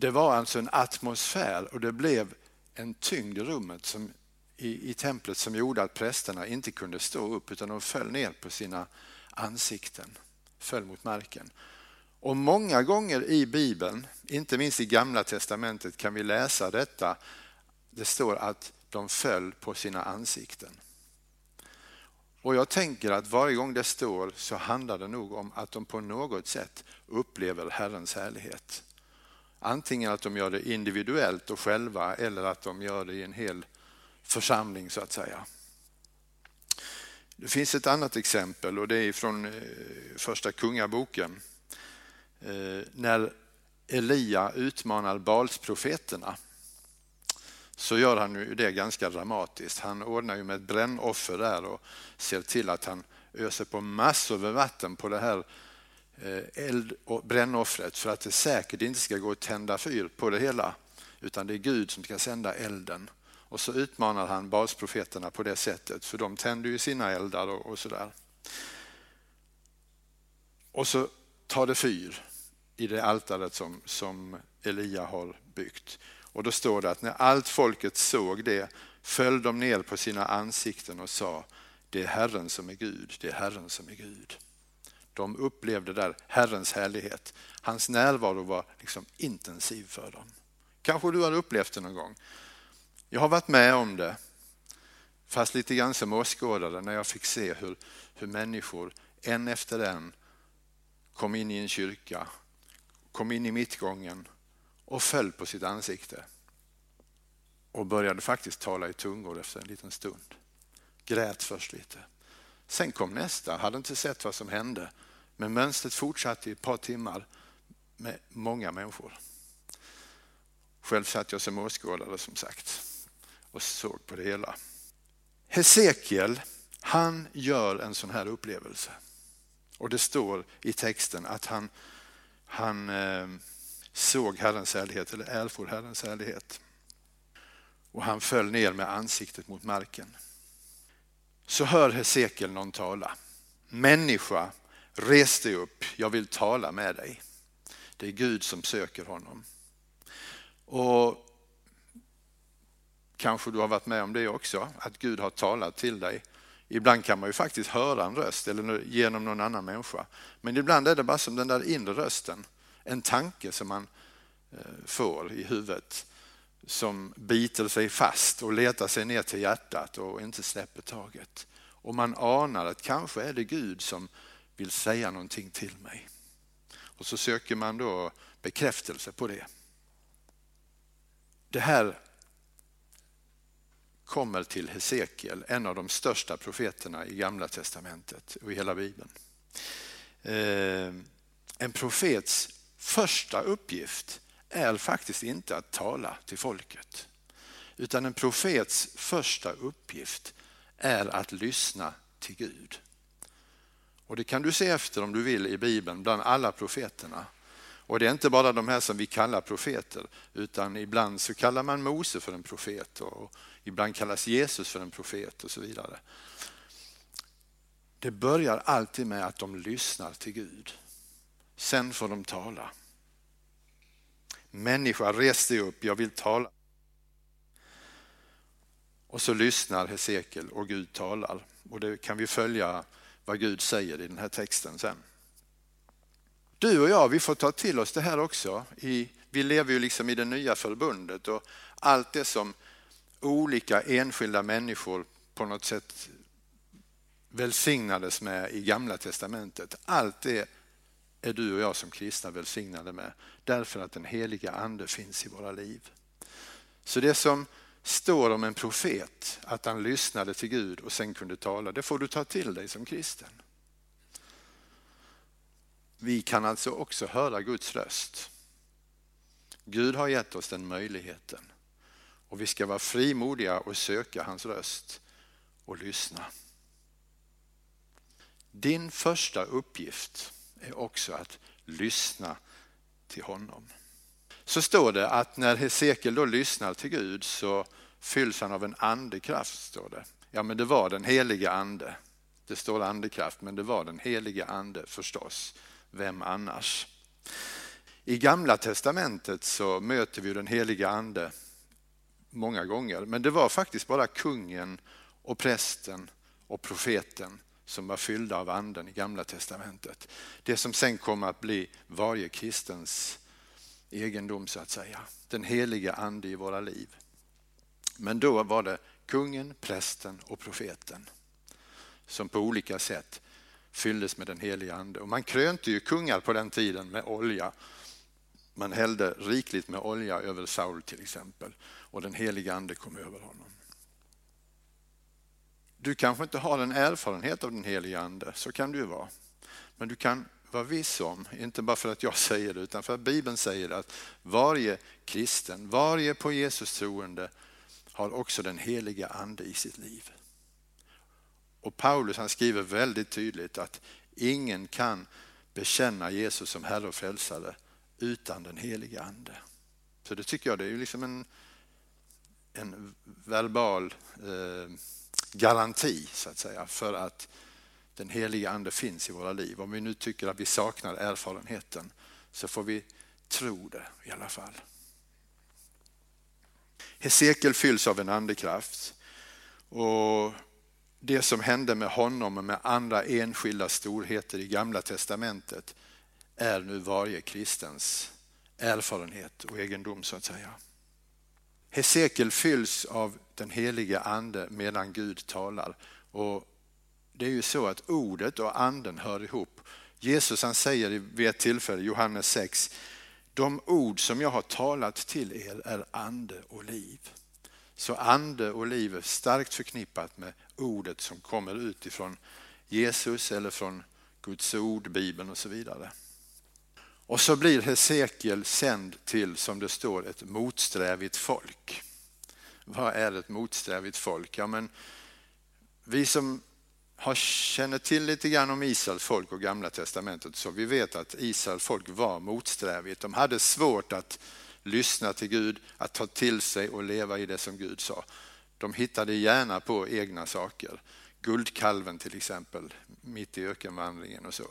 Det var alltså en atmosfär och det blev en tyngd i rummet som, i, i templet som gjorde att prästerna inte kunde stå upp utan de föll ner på sina ansikten, föll mot marken. Och många gånger i Bibeln, inte minst i Gamla Testamentet, kan vi läsa detta. Det står att de föll på sina ansikten. Och jag tänker att varje gång det står så handlar det nog om att de på något sätt upplever Herrens härlighet. Antingen att de gör det individuellt och själva eller att de gör det i en hel församling så att säga. Det finns ett annat exempel och det är från eh, första kungaboken. Eh, när Elia utmanar Balsprofeterna så gör han ju det ganska dramatiskt. Han ordnar ju med ett brännoffer där och ser till att han öser på massor med vatten på det här Eh, eld och brännoffret för att det säkert inte ska gå att tända fyr på det hela utan det är Gud som ska sända elden. Och så utmanar han basprofeterna på det sättet för de tänder ju sina eldar och, och sådär. Och så tar det fyr i det altaret som, som Elia har byggt. Och då står det att när allt folket såg det föll de ner på sina ansikten och sa det är Herren som är Gud, det är Herren som är Gud. De upplevde där Herrens härlighet. Hans närvaro var liksom intensiv för dem. Kanske du har upplevt det någon gång. Jag har varit med om det, fast lite grann som åskådare när jag fick se hur, hur människor en efter en kom in i en kyrka, kom in i mittgången och föll på sitt ansikte och började faktiskt tala i tungor efter en liten stund. Grät först lite. Sen kom nästa, hade inte sett vad som hände, men mönstret fortsatte i ett par timmar med många människor. Själv satt jag som åskådare som sagt och såg på det hela. Hesekiel, han gör en sån här upplevelse. Och det står i texten att han, han eh, såg Herrens härlighet eller erfor Herrens härlighet. Och han föll ner med ansiktet mot marken. Så hör Hesekiel någon tala. Människa, res dig upp, jag vill tala med dig. Det är Gud som söker honom. Och Kanske du har varit med om det också, att Gud har talat till dig. Ibland kan man ju faktiskt höra en röst eller genom någon annan människa. Men ibland är det bara som den där inre rösten, en tanke som man eh, får i huvudet som biter sig fast och letar sig ner till hjärtat och inte släpper taget. Och man anar att kanske är det Gud som vill säga någonting till mig. Och så söker man då bekräftelse på det. Det här kommer till Hesekiel, en av de största profeterna i Gamla Testamentet och i hela Bibeln. Eh, en profets första uppgift är faktiskt inte att tala till folket. Utan en profets första uppgift är att lyssna till Gud. Och Det kan du se efter om du vill i Bibeln bland alla profeterna. Och det är inte bara de här som vi kallar profeter, utan ibland så kallar man Mose för en profet och ibland kallas Jesus för en profet och så vidare. Det börjar alltid med att de lyssnar till Gud. Sen får de tala. Människa, res dig upp, jag vill tala. Och så lyssnar Hesekiel och Gud talar. Och det kan vi följa vad Gud säger i den här texten sen. Du och jag, vi får ta till oss det här också. I, vi lever ju liksom i det nya förbundet och allt det som olika enskilda människor på något sätt välsignades med i gamla testamentet. Allt det är du och jag som kristna välsignade med därför att den heliga ande finns i våra liv. Så det som står om en profet, att han lyssnade till Gud och sen kunde tala, det får du ta till dig som kristen. Vi kan alltså också höra Guds röst. Gud har gett oss den möjligheten och vi ska vara frimodiga och söka hans röst och lyssna. Din första uppgift är också att lyssna till honom. Så står det att när Hesekiel då lyssnar till Gud så fylls han av en andekraft. Står det. Ja men det var den heliga ande. Det står andekraft men det var den heliga ande förstås. Vem annars? I Gamla Testamentet så möter vi den heliga ande många gånger, men det var faktiskt bara kungen och prästen och profeten som var fyllda av anden i Gamla Testamentet. Det som sen kom att bli varje kristens egendom så att säga. Den heliga ande i våra liv. Men då var det kungen, prästen och profeten som på olika sätt fylldes med den heliga ande. Och man krönte ju kungar på den tiden med olja. Man hällde rikligt med olja över Saul till exempel och den heliga ande kom över honom. Du kanske inte har en erfarenhet av den heliga ande, så kan det ju vara. Men du kan var viss om, inte bara för att jag säger det, utan för att Bibeln säger att varje kristen, varje på Jesus troende har också den heliga ande i sitt liv. Och Paulus han skriver väldigt tydligt att ingen kan bekänna Jesus som Herre och Frälsare utan den heliga ande. Så det tycker jag det är ju liksom en, en verbal eh, garanti så att säga för att den heliga ande finns i våra liv. Om vi nu tycker att vi saknar erfarenheten så får vi tro det i alla fall. Hesekiel fylls av en andekraft och det som hände med honom och med andra enskilda storheter i gamla testamentet är nu varje kristens erfarenhet och egendom så att säga. Hesekiel fylls av den heliga ande medan Gud talar. Och det är ju så att ordet och anden hör ihop. Jesus han säger vid ett tillfälle, Johannes 6, de ord som jag har talat till er är ande och liv. Så ande och liv är starkt förknippat med ordet som kommer utifrån Jesus eller från Guds ord, Bibeln och så vidare. Och så blir Hesekiel sänd till, som det står, ett motsträvigt folk. Vad är ett motsträvigt folk? Ja, men vi som har, känner till lite grann om Israels folk och Gamla Testamentet så vi vet att Israels folk var motsträvigt. De hade svårt att lyssna till Gud, att ta till sig och leva i det som Gud sa. De hittade gärna på egna saker. Guldkalven till exempel, mitt i ökenvandringen och så.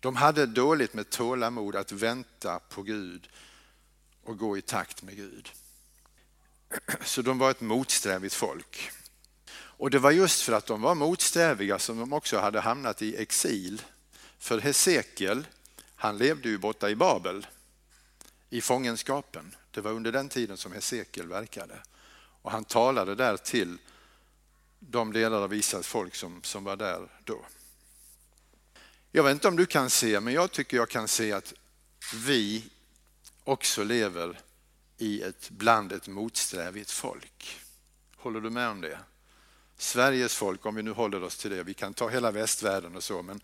De hade dåligt med tålamod att vänta på Gud och gå i takt med Gud. Så de var ett motsträvigt folk. Och det var just för att de var motsträviga som de också hade hamnat i exil. För Hesekiel, han levde ju borta i Babel, i fångenskapen. Det var under den tiden som Hesekiel verkade. Och han talade där till de delar av Israels folk som, som var där då. Jag vet inte om du kan se, men jag tycker jag kan se att vi också lever i ett, bland ett motsträvigt folk. Håller du med om det? Sveriges folk, om vi nu håller oss till det, vi kan ta hela västvärlden och så, men,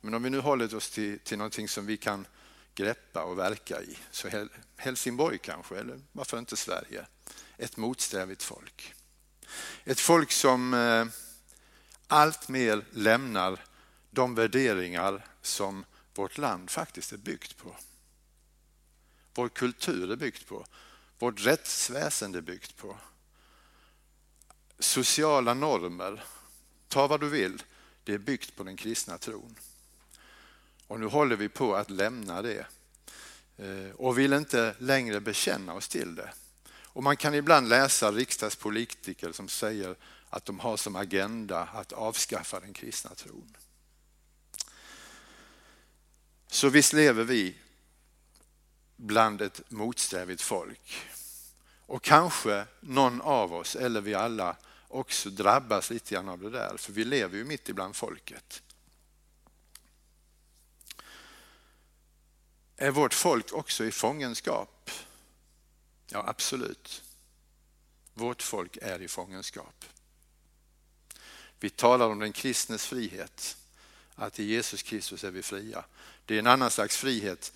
men om vi nu håller oss till, till någonting som vi kan greppa och verka i, så Helsingborg kanske, eller varför inte Sverige? Ett motsträvigt folk. Ett folk som eh, allt mer lämnar de värderingar som vårt land faktiskt är byggt på. Vår kultur är byggt på. Vårt rättsväsende är byggt på. Sociala normer, ta vad du vill, det är byggt på den kristna tron. Och nu håller vi på att lämna det eh, och vill inte längre bekänna oss till det. Och man kan ibland läsa riksdagspolitiker som säger att de har som agenda att avskaffa den kristna tron. Så visst lever vi bland ett motsträvigt folk. Och kanske någon av oss, eller vi alla, också drabbas lite grann av det där, för vi lever ju mitt ibland folket. Är vårt folk också i fångenskap? Ja, absolut. Vårt folk är i fångenskap. Vi talar om den kristnes frihet, att i Jesus Kristus är vi fria. Det är en annan slags frihet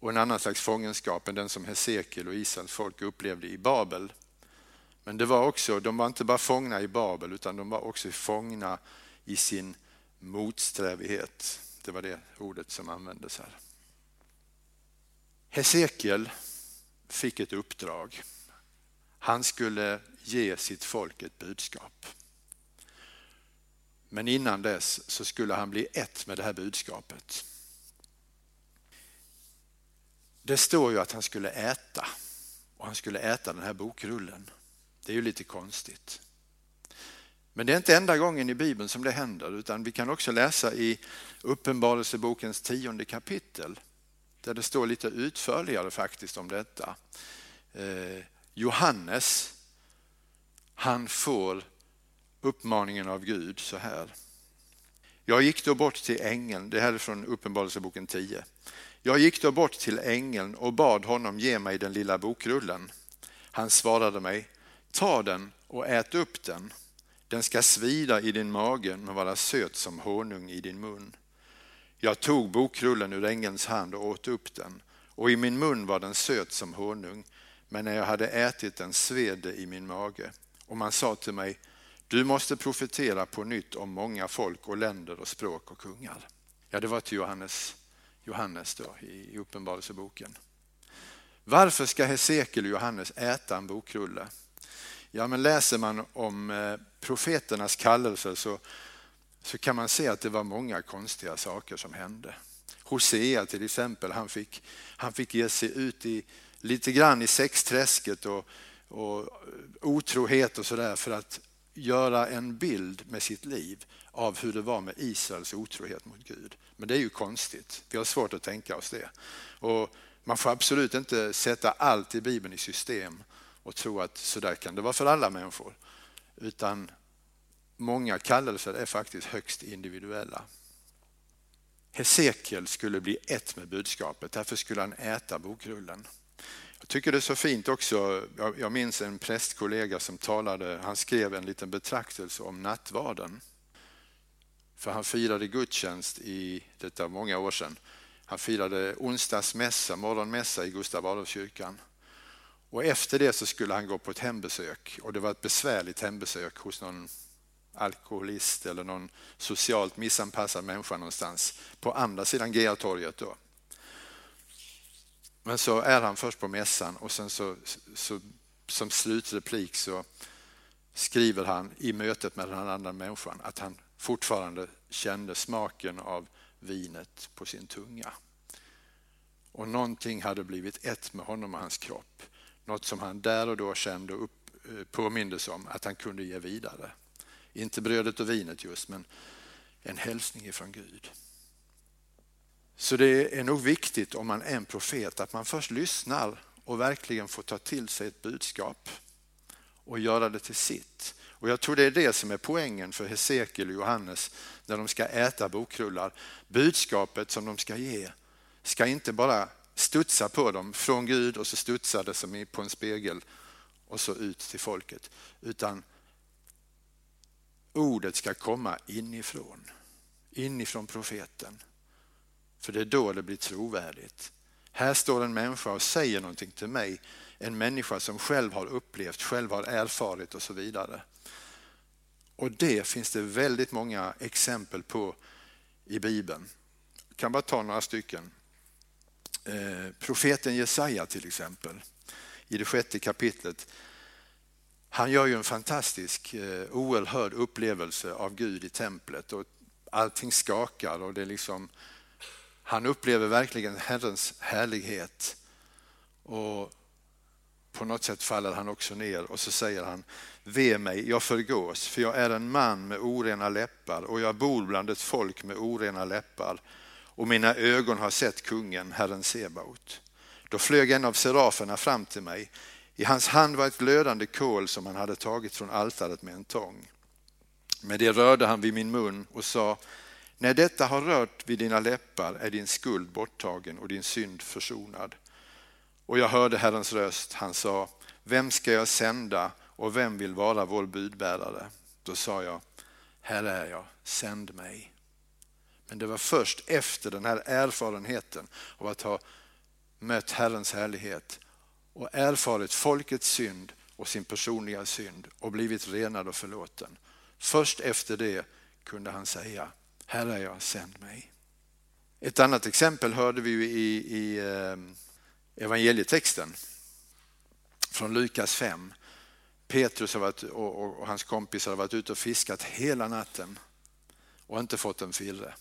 och en annan slags fångenskap än den som Hesekiel och Israels folk upplevde i Babel. Men det var också, de var inte bara fångna i Babel utan de var också fångna i sin motsträvighet. Det var det ordet som användes här. Hesekiel fick ett uppdrag. Han skulle ge sitt folk ett budskap. Men innan dess så skulle han bli ett med det här budskapet. det står ju att han skulle äta och han skulle äta den här bokrullen. Det är ju lite konstigt. Men det är inte enda gången i Bibeln som det händer utan vi kan också läsa i Uppenbarelsebokens tionde kapitel där det står lite utförligare faktiskt om detta. Eh, Johannes, han får uppmaningen av Gud så här. Jag gick då bort till ängeln, det här är från Uppenbarelseboken 10. Jag gick då bort till ängeln och bad honom ge mig den lilla bokrullen. Han svarade mig, ta den och ät upp den. Den ska svida i din mage men vara söt som honung i din mun. Jag tog bokrullen ur ängelns hand och åt upp den och i min mun var den söt som honung men när jag hade ätit den sved det i min mage. Och man sa till mig, du måste profetera på nytt om många folk och länder och språk och kungar. Ja, det var till Johannes, Johannes då, i Uppenbarelseboken. Varför ska Hesekiel och Johannes äta en bokrulle? Ja, men läser man om eh, profeternas kallelse så, så kan man se att det var många konstiga saker som hände. Hosea till exempel, han fick, han fick ge sig ut i, lite grann i sexträsket och, och eh, otrohet och sådär för att göra en bild med sitt liv av hur det var med Israels otrohet mot Gud. Men det är ju konstigt. Vi har svårt att tänka oss det. Och man får absolut inte sätta allt i Bibeln i system och tro att så där kan det vara för alla människor. Utan många kallelser är faktiskt högst individuella. Hesekiel skulle bli ett med budskapet, därför skulle han äta bokrullen. Jag tycker det är så fint också, jag minns en prästkollega som talade, han skrev en liten betraktelse om nattvarden. För han firade gudstjänst i, detta många år sedan, han firade onsdagsmässa, morgonmässa i Gustav Adolfskyrkan. Och efter det så skulle han gå på ett hembesök och det var ett besvärligt hembesök hos någon alkoholist eller någon socialt missanpassad människa någonstans på andra sidan GA-torget. Då. Men så är han först på mässan och sen så, så som slutreplik så skriver han i mötet med den andra människan att han fortfarande kände smaken av vinet på sin tunga. Och någonting hade blivit ett med honom och hans kropp. Något som han där och då kände och upp, eh, påmindes om att han kunde ge vidare. Inte brödet och vinet just, men en hälsning ifrån Gud. Så det är nog viktigt om man är en profet att man först lyssnar och verkligen får ta till sig ett budskap och göra det till sitt. Och Jag tror det är det som är poängen för Hesekiel och Johannes när de ska äta bokrullar. Budskapet som de ska ge ska inte bara studsa på dem från Gud och så studsar det som på en spegel och så ut till folket. Utan ordet ska komma inifrån, inifrån profeten. För det är då det blir trovärdigt. Här står en människa och säger någonting till mig. En människa som själv har upplevt, själv har erfarit och så vidare. Och det finns det väldigt många exempel på i Bibeln. Jag kan bara ta några stycken. Eh, profeten Jesaja till exempel, i det sjätte kapitlet. Han gör ju en fantastisk, eh, oerhörd upplevelse av Gud i templet och allting skakar och det är liksom han upplever verkligen Herrens härlighet. Och på något sätt faller han också ner och så säger han Ve mig, jag förgås, för jag är en man med orena läppar och jag bor bland ett folk med orena läppar och mina ögon har sett kungen, Herren Sebaot. Då flög en av seraferna fram till mig. I hans hand var ett glödande kol som han hade tagit från altaret med en tång. Med det rörde han vid min mun och sa när detta har rört vid dina läppar är din skuld borttagen och din synd försonad. Och jag hörde Herrens röst, han sa, vem ska jag sända och vem vill vara vår budbärare? Då sa jag, här är jag, sänd mig. Men det var först efter den här erfarenheten av att ha mött Herrens härlighet och erfarit folkets synd och sin personliga synd och blivit renad och förlåten. Först efter det kunde han säga, här är jag, sänd mig. Ett annat exempel hörde vi i, i ehm, evangelietexten från Lukas 5. Petrus varit, och, och, hans kompisar har varit ute och fiskat hela natten och inte fått en firre.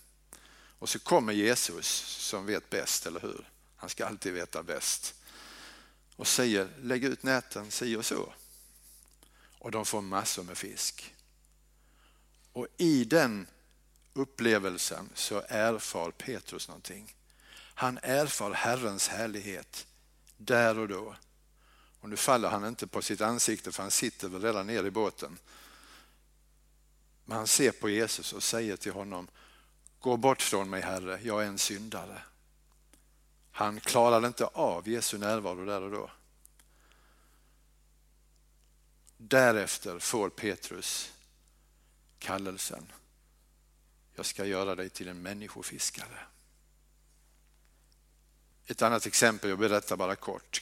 Och så kommer Jesus som vet bäst, eller hur? Han ska alltid veta bäst. Och säger lägg ut näten si och så. Och de får massor med fisk. Och i den upplevelsen så erfar Petrus någonting. Han erfar Herrens härlighet där och då. Och nu faller han inte på sitt ansikte för han sitter väl redan nere i båten. Men han ser på Jesus och säger till honom, gå bort från mig Herre, jag är en syndare. Han klarade inte av Jesu närvaro där och då. Därefter får Petrus kallelsen. Jag ska göra dig till en människofiskare. Ett annat exempel, jag berättar bara kort.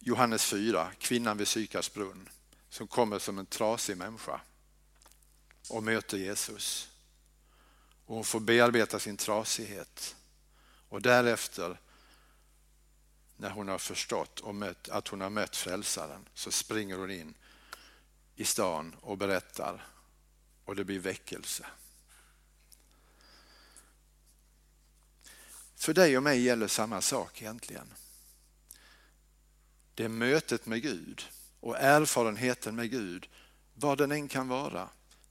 Johannes 4, kvinnan vid Sykars brunn som kommer som en trasig människa och möter Jesus. Och hon får bearbeta sin trasighet. Och därefter, när hon har förstått och mött, att hon har mött frälsaren, så springer hon in i stan och berättar och det blir väckelse. För dig och mig gäller samma sak egentligen. Det är mötet med Gud och erfarenheten med Gud, vad den än kan vara,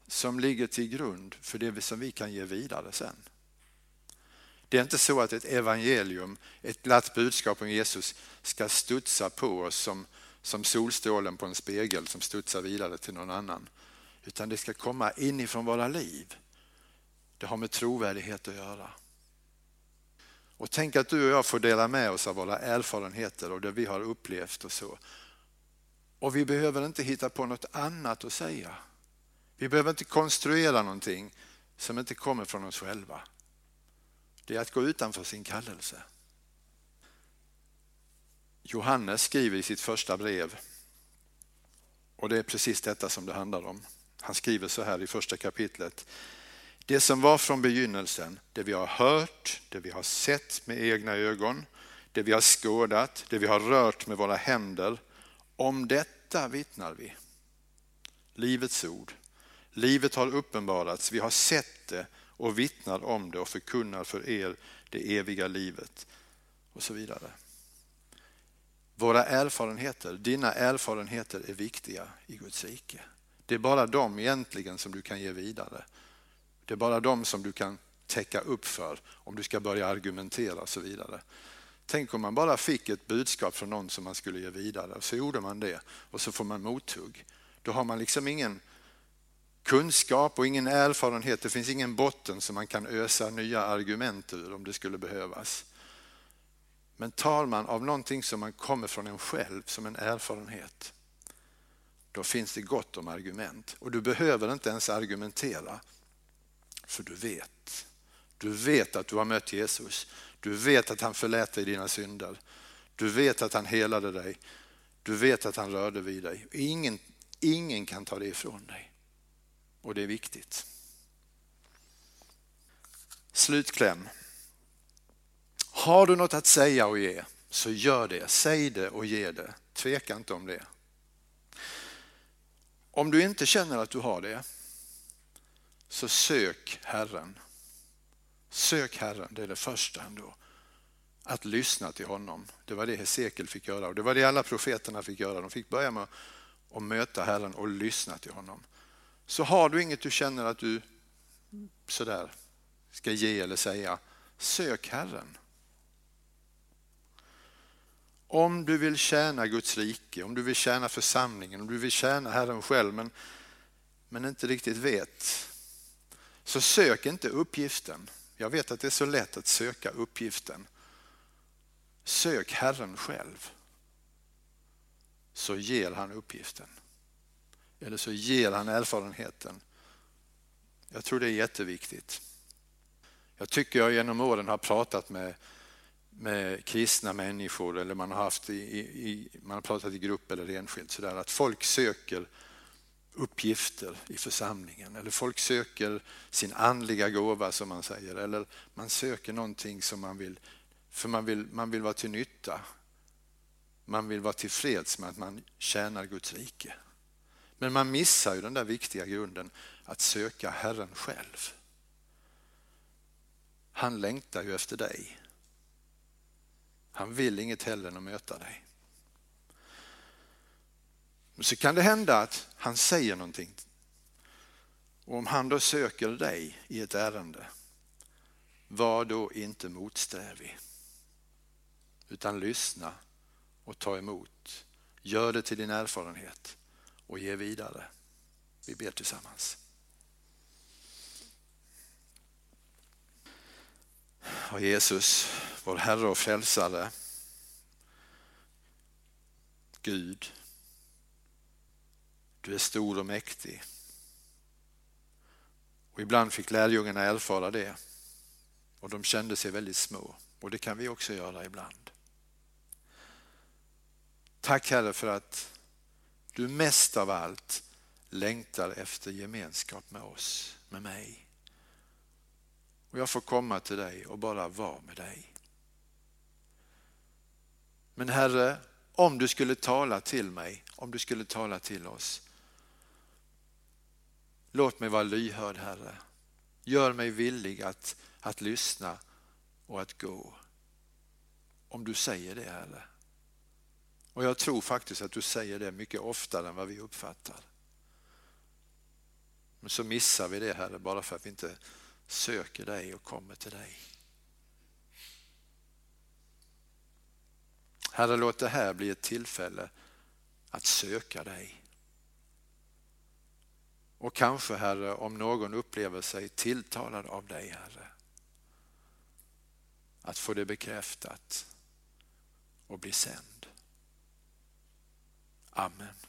som ligger till grund för det som vi kan ge vidare sen. Det är inte så att ett evangelium, ett glatt budskap om Jesus ska studsa på oss som, som solstrålen på en spegel som studsar vidare till någon annan. Utan det ska komma inifrån våra liv. Det har med trovärdighet att göra. Och tänk att du och jag får dela med oss av våra erfarenheter och det vi har upplevt och så. Och vi behöver inte hitta på något annat att säga. Vi behöver inte konstruera någonting som inte kommer från oss själva. Det är att gå utanför sin kallelse. Johannes skriver i sitt första brev och det är precis detta som det handlar om. Han skriver så här i första kapitlet. Det som var från begynnelsen, det vi har hört, det vi har sett med egna ögon, det vi har skådat, det vi har rört med våra händer. Om detta vittnar vi. Livets ord. Livet har uppenbarats, vi har sett det och vittnar om det och förkunnar för er det eviga livet och så vidare. Våra erfarenheter, dina erfarenheter är viktiga i Guds rike. Det är bara de egentligen som du kan ge vidare. Det är bara de som du kan täcka upp för om du ska börja argumentera och så vidare. Tänk om man bara fick ett budskap från någon som man skulle ge vidare och så gjorde man det och så får man mothugg. Då har man liksom ingen kunskap och ingen erfarenhet. Det finns ingen botten som man kan ösa nya argument ur om det skulle behövas. Men tar man av någonting som man kommer från en själv som en erfarenhet, då finns det gott om argument. Och du behöver inte ens argumentera, för du vet. Du vet att du har mött Jesus. Du vet att han förlät dig dina synder. Du vet att han helade dig. Du vet att han rörde vid dig. Ingen, ingen kan ta det ifrån dig. Och det är viktigt. Slutkläm. Har du något att säga och ge så gör det. Säg det och ge det. Tveka inte om det. Om du inte känner att du har det så sök Herren. Sök Herren, det är det första ändå. Att lyssna till honom. Det var det Hesekiel fick göra och det var det alla profeterna fick göra. De fick börja med att möta Herren och lyssna till honom. Så har du inget du känner att du sådär ska ge eller säga, sök Herren. Om du vill tjäna Guds rike, om du vill tjäna församlingen, om du vill tjäna Herren själv men, men inte riktigt vet, så sök inte uppgiften. Jag vet att det är så lätt att söka uppgiften. Sök Herren själv, så ger han uppgiften. Eller så ger han erfarenheten. Jag tror det är jätteviktigt. Jag tycker jag genom åren har pratat med, med kristna människor eller man har, haft i, i, man har pratat i grupp eller enskilt sådär att folk söker uppgifter i församlingen eller folk söker sin andliga gåva som man säger eller man söker någonting som man vill, för man vill, man vill vara till nytta. Man vill vara tillfreds med att man tjänar Guds rike. Men man missar ju den där viktiga grunden att söka Herren själv. Han längtar ju efter dig. Han vill inget hellre än att möta dig. Så kan det hända att han säger någonting. Och om han då söker dig i ett ärende, var då inte motsträvig. Utan lyssna och ta emot. Gör det till din erfarenhet och ge vidare. Vi ber tillsammans. Och Jesus, vår Herre och Frälsare, Gud, du är stor och mäktig. Och ibland fick lärjungarna erfara det och de kände sig väldigt små och det kan vi också göra ibland. Tack Herre för att du mest av allt längtar efter gemenskap med oss, med mig. Och jag får komma till dig och bara vara med dig. Men Herre, om du skulle tala till mig, om du skulle tala till oss. Låt mig vara lyhörd Herre. Gör mig villig att, att lyssna och att gå. Om du säger det Herre. Och jag tror faktiskt att du säger det mycket oftare än vad vi uppfattar. Men så missar vi det Herre bara för att vi inte söker dig och kommer till dig. Herre, låt det här bli ett tillfälle att söka dig. Och kanske Herre, om någon upplever sig tilltalad av dig Herre, att få det bekräftat och bli sänd. Amen.